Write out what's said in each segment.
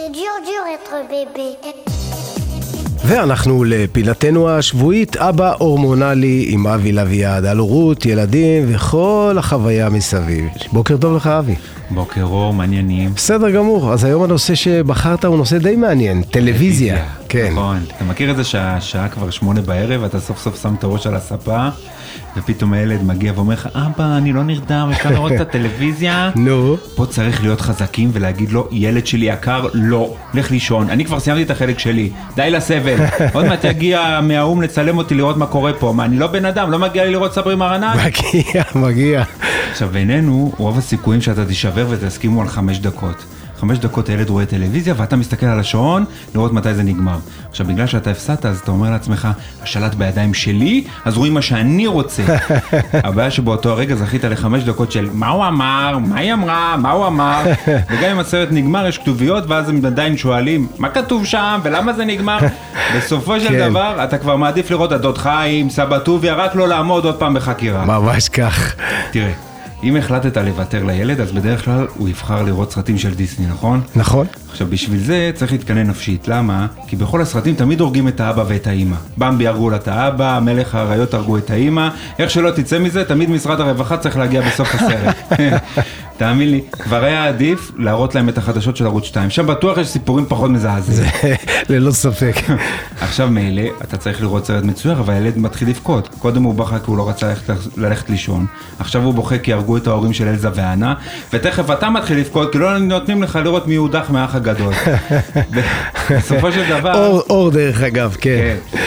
C'est dur, dur être bébé. ואנחנו לפינתנו השבועית, אבא הורמונלי עם אבי לביעד, על הורות, ילדים וכל החוויה מסביב. בוקר טוב לך אבי. בוקר אור, מעניינים. בסדר גמור, אז היום הנושא שבחרת הוא נושא די מעניין, טלוויזיה. כן. נכון. אתה מכיר את זה שהשעה כבר שמונה בערב, אתה סוף סוף שם את הראש על הספה, ופתאום הילד מגיע ואומר לך, אבא, אני לא נרדם, אפשר לראות את הטלוויזיה? נו. פה צריך להיות חזקים ולהגיד לו, ילד שלי יקר, לא, לך לישון. אני כבר סיימתי את החלק שלי, די לסבל. עוד מעט יגיע מהאו"ם לצלם אותי לראות מה קורה פה. מה, אני לא בן אדם, לא מגיע לי לראות סברי מרנן? מגיע, מגיע. עכשיו בינינו, רוב הסיכויים שאתה תישבר ותסכימו על חמש דקות. חמש דקות הילד רואה טלוויזיה ואתה מסתכל על השעון לראות מתי זה נגמר. עכשיו בגלל שאתה הפסדת אז אתה אומר לעצמך, השלט בידיים שלי, אז רואים מה שאני רוצה. הבעיה שבאותו הרגע זכית לחמש דקות של מה הוא אמר, מה היא אמרה, מה הוא אמר, וגם אם הסרט נגמר יש כתוביות ואז הם עדיין שואלים מה כתוב שם ולמה זה נגמר. בסופו של כן. דבר אתה כבר מעדיף לראות הדוד חיים, סבא טוביה, רק לא לעמוד עוד פעם בחקירה. ממש כך. תראה, אם החלטת לוותר לילד, אז בדרך כלל הוא יבחר לראות סרטים של דיסני, נכון? נכון? עכשיו, בשביל זה צריך להתכנן נפשית. למה? כי בכל הסרטים תמיד הורגים את האבא ואת האימא. במבי הרגו לה את האבא, מלך האריות הרגו את האימא. איך שלא תצא מזה, תמיד משרד הרווחה צריך להגיע בסוף הסרט. תאמין לי, כבר היה עדיף להראות להם את החדשות של ערוץ 2. שם בטוח יש סיפורים פחות מזעזעים. ללא ספק. עכשיו מילא, אתה צריך לראות סרט מצויר, אבל הילד מתחיל לבכות. קודם הוא בכה כי הוא לא רצה ללכת, ללכת לישון, עכשיו הוא בוכה כי הרגו את ההורים של אלזה ואנה, ותכף אתה מתחיל לבכות כי לא נותנים לך לראות מי הודח מהאח הגדול. בסופו של דבר... אור, אור דרך אגב, כן. כן.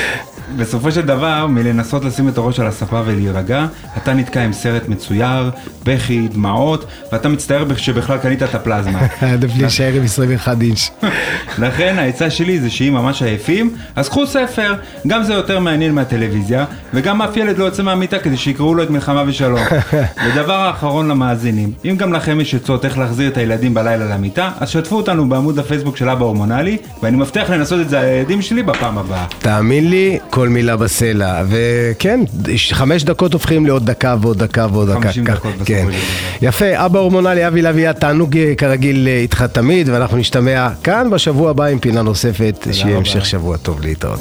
בסופו של דבר, מלנסות לשים את הראש על הספה ולהירגע, אתה נתקע עם סרט מצויר, בכי, דמעות, ואתה מצטער שבכלל קנית את הפלזמה. עדיף להישאר עם 21 אינץ'. לכן העצה שלי זה שאם ממש עייפים, אז קחו ספר, גם זה יותר מעניין מהטלוויזיה, וגם אף ילד לא יוצא מהמיטה כדי שיקראו לו את מלחמה ושלום. ודבר האחרון למאזינים, אם גם לכם יש עצות איך להחזיר את הילדים בלילה למיטה, אז שתפו אותנו בעמוד הפייסבוק של אבא הורמונלי, ואני מבטיח לנסות את זה על הילדים שלי בפעם הבאה. תאמין לי, כל כל מילה בסלע, וכן, חמש דקות הופכים לעוד דקה ועוד דקה ועוד דקה. חמישים דקות בסופו כן. יפה, אבא הורמונלי, אבי לביאה, תענוג אה, כרגיל אה, איתך תמיד, ואנחנו נשתמע כאן בשבוע הבא עם פינה נוספת, שיהיה המשך שבוע טוב להתראות.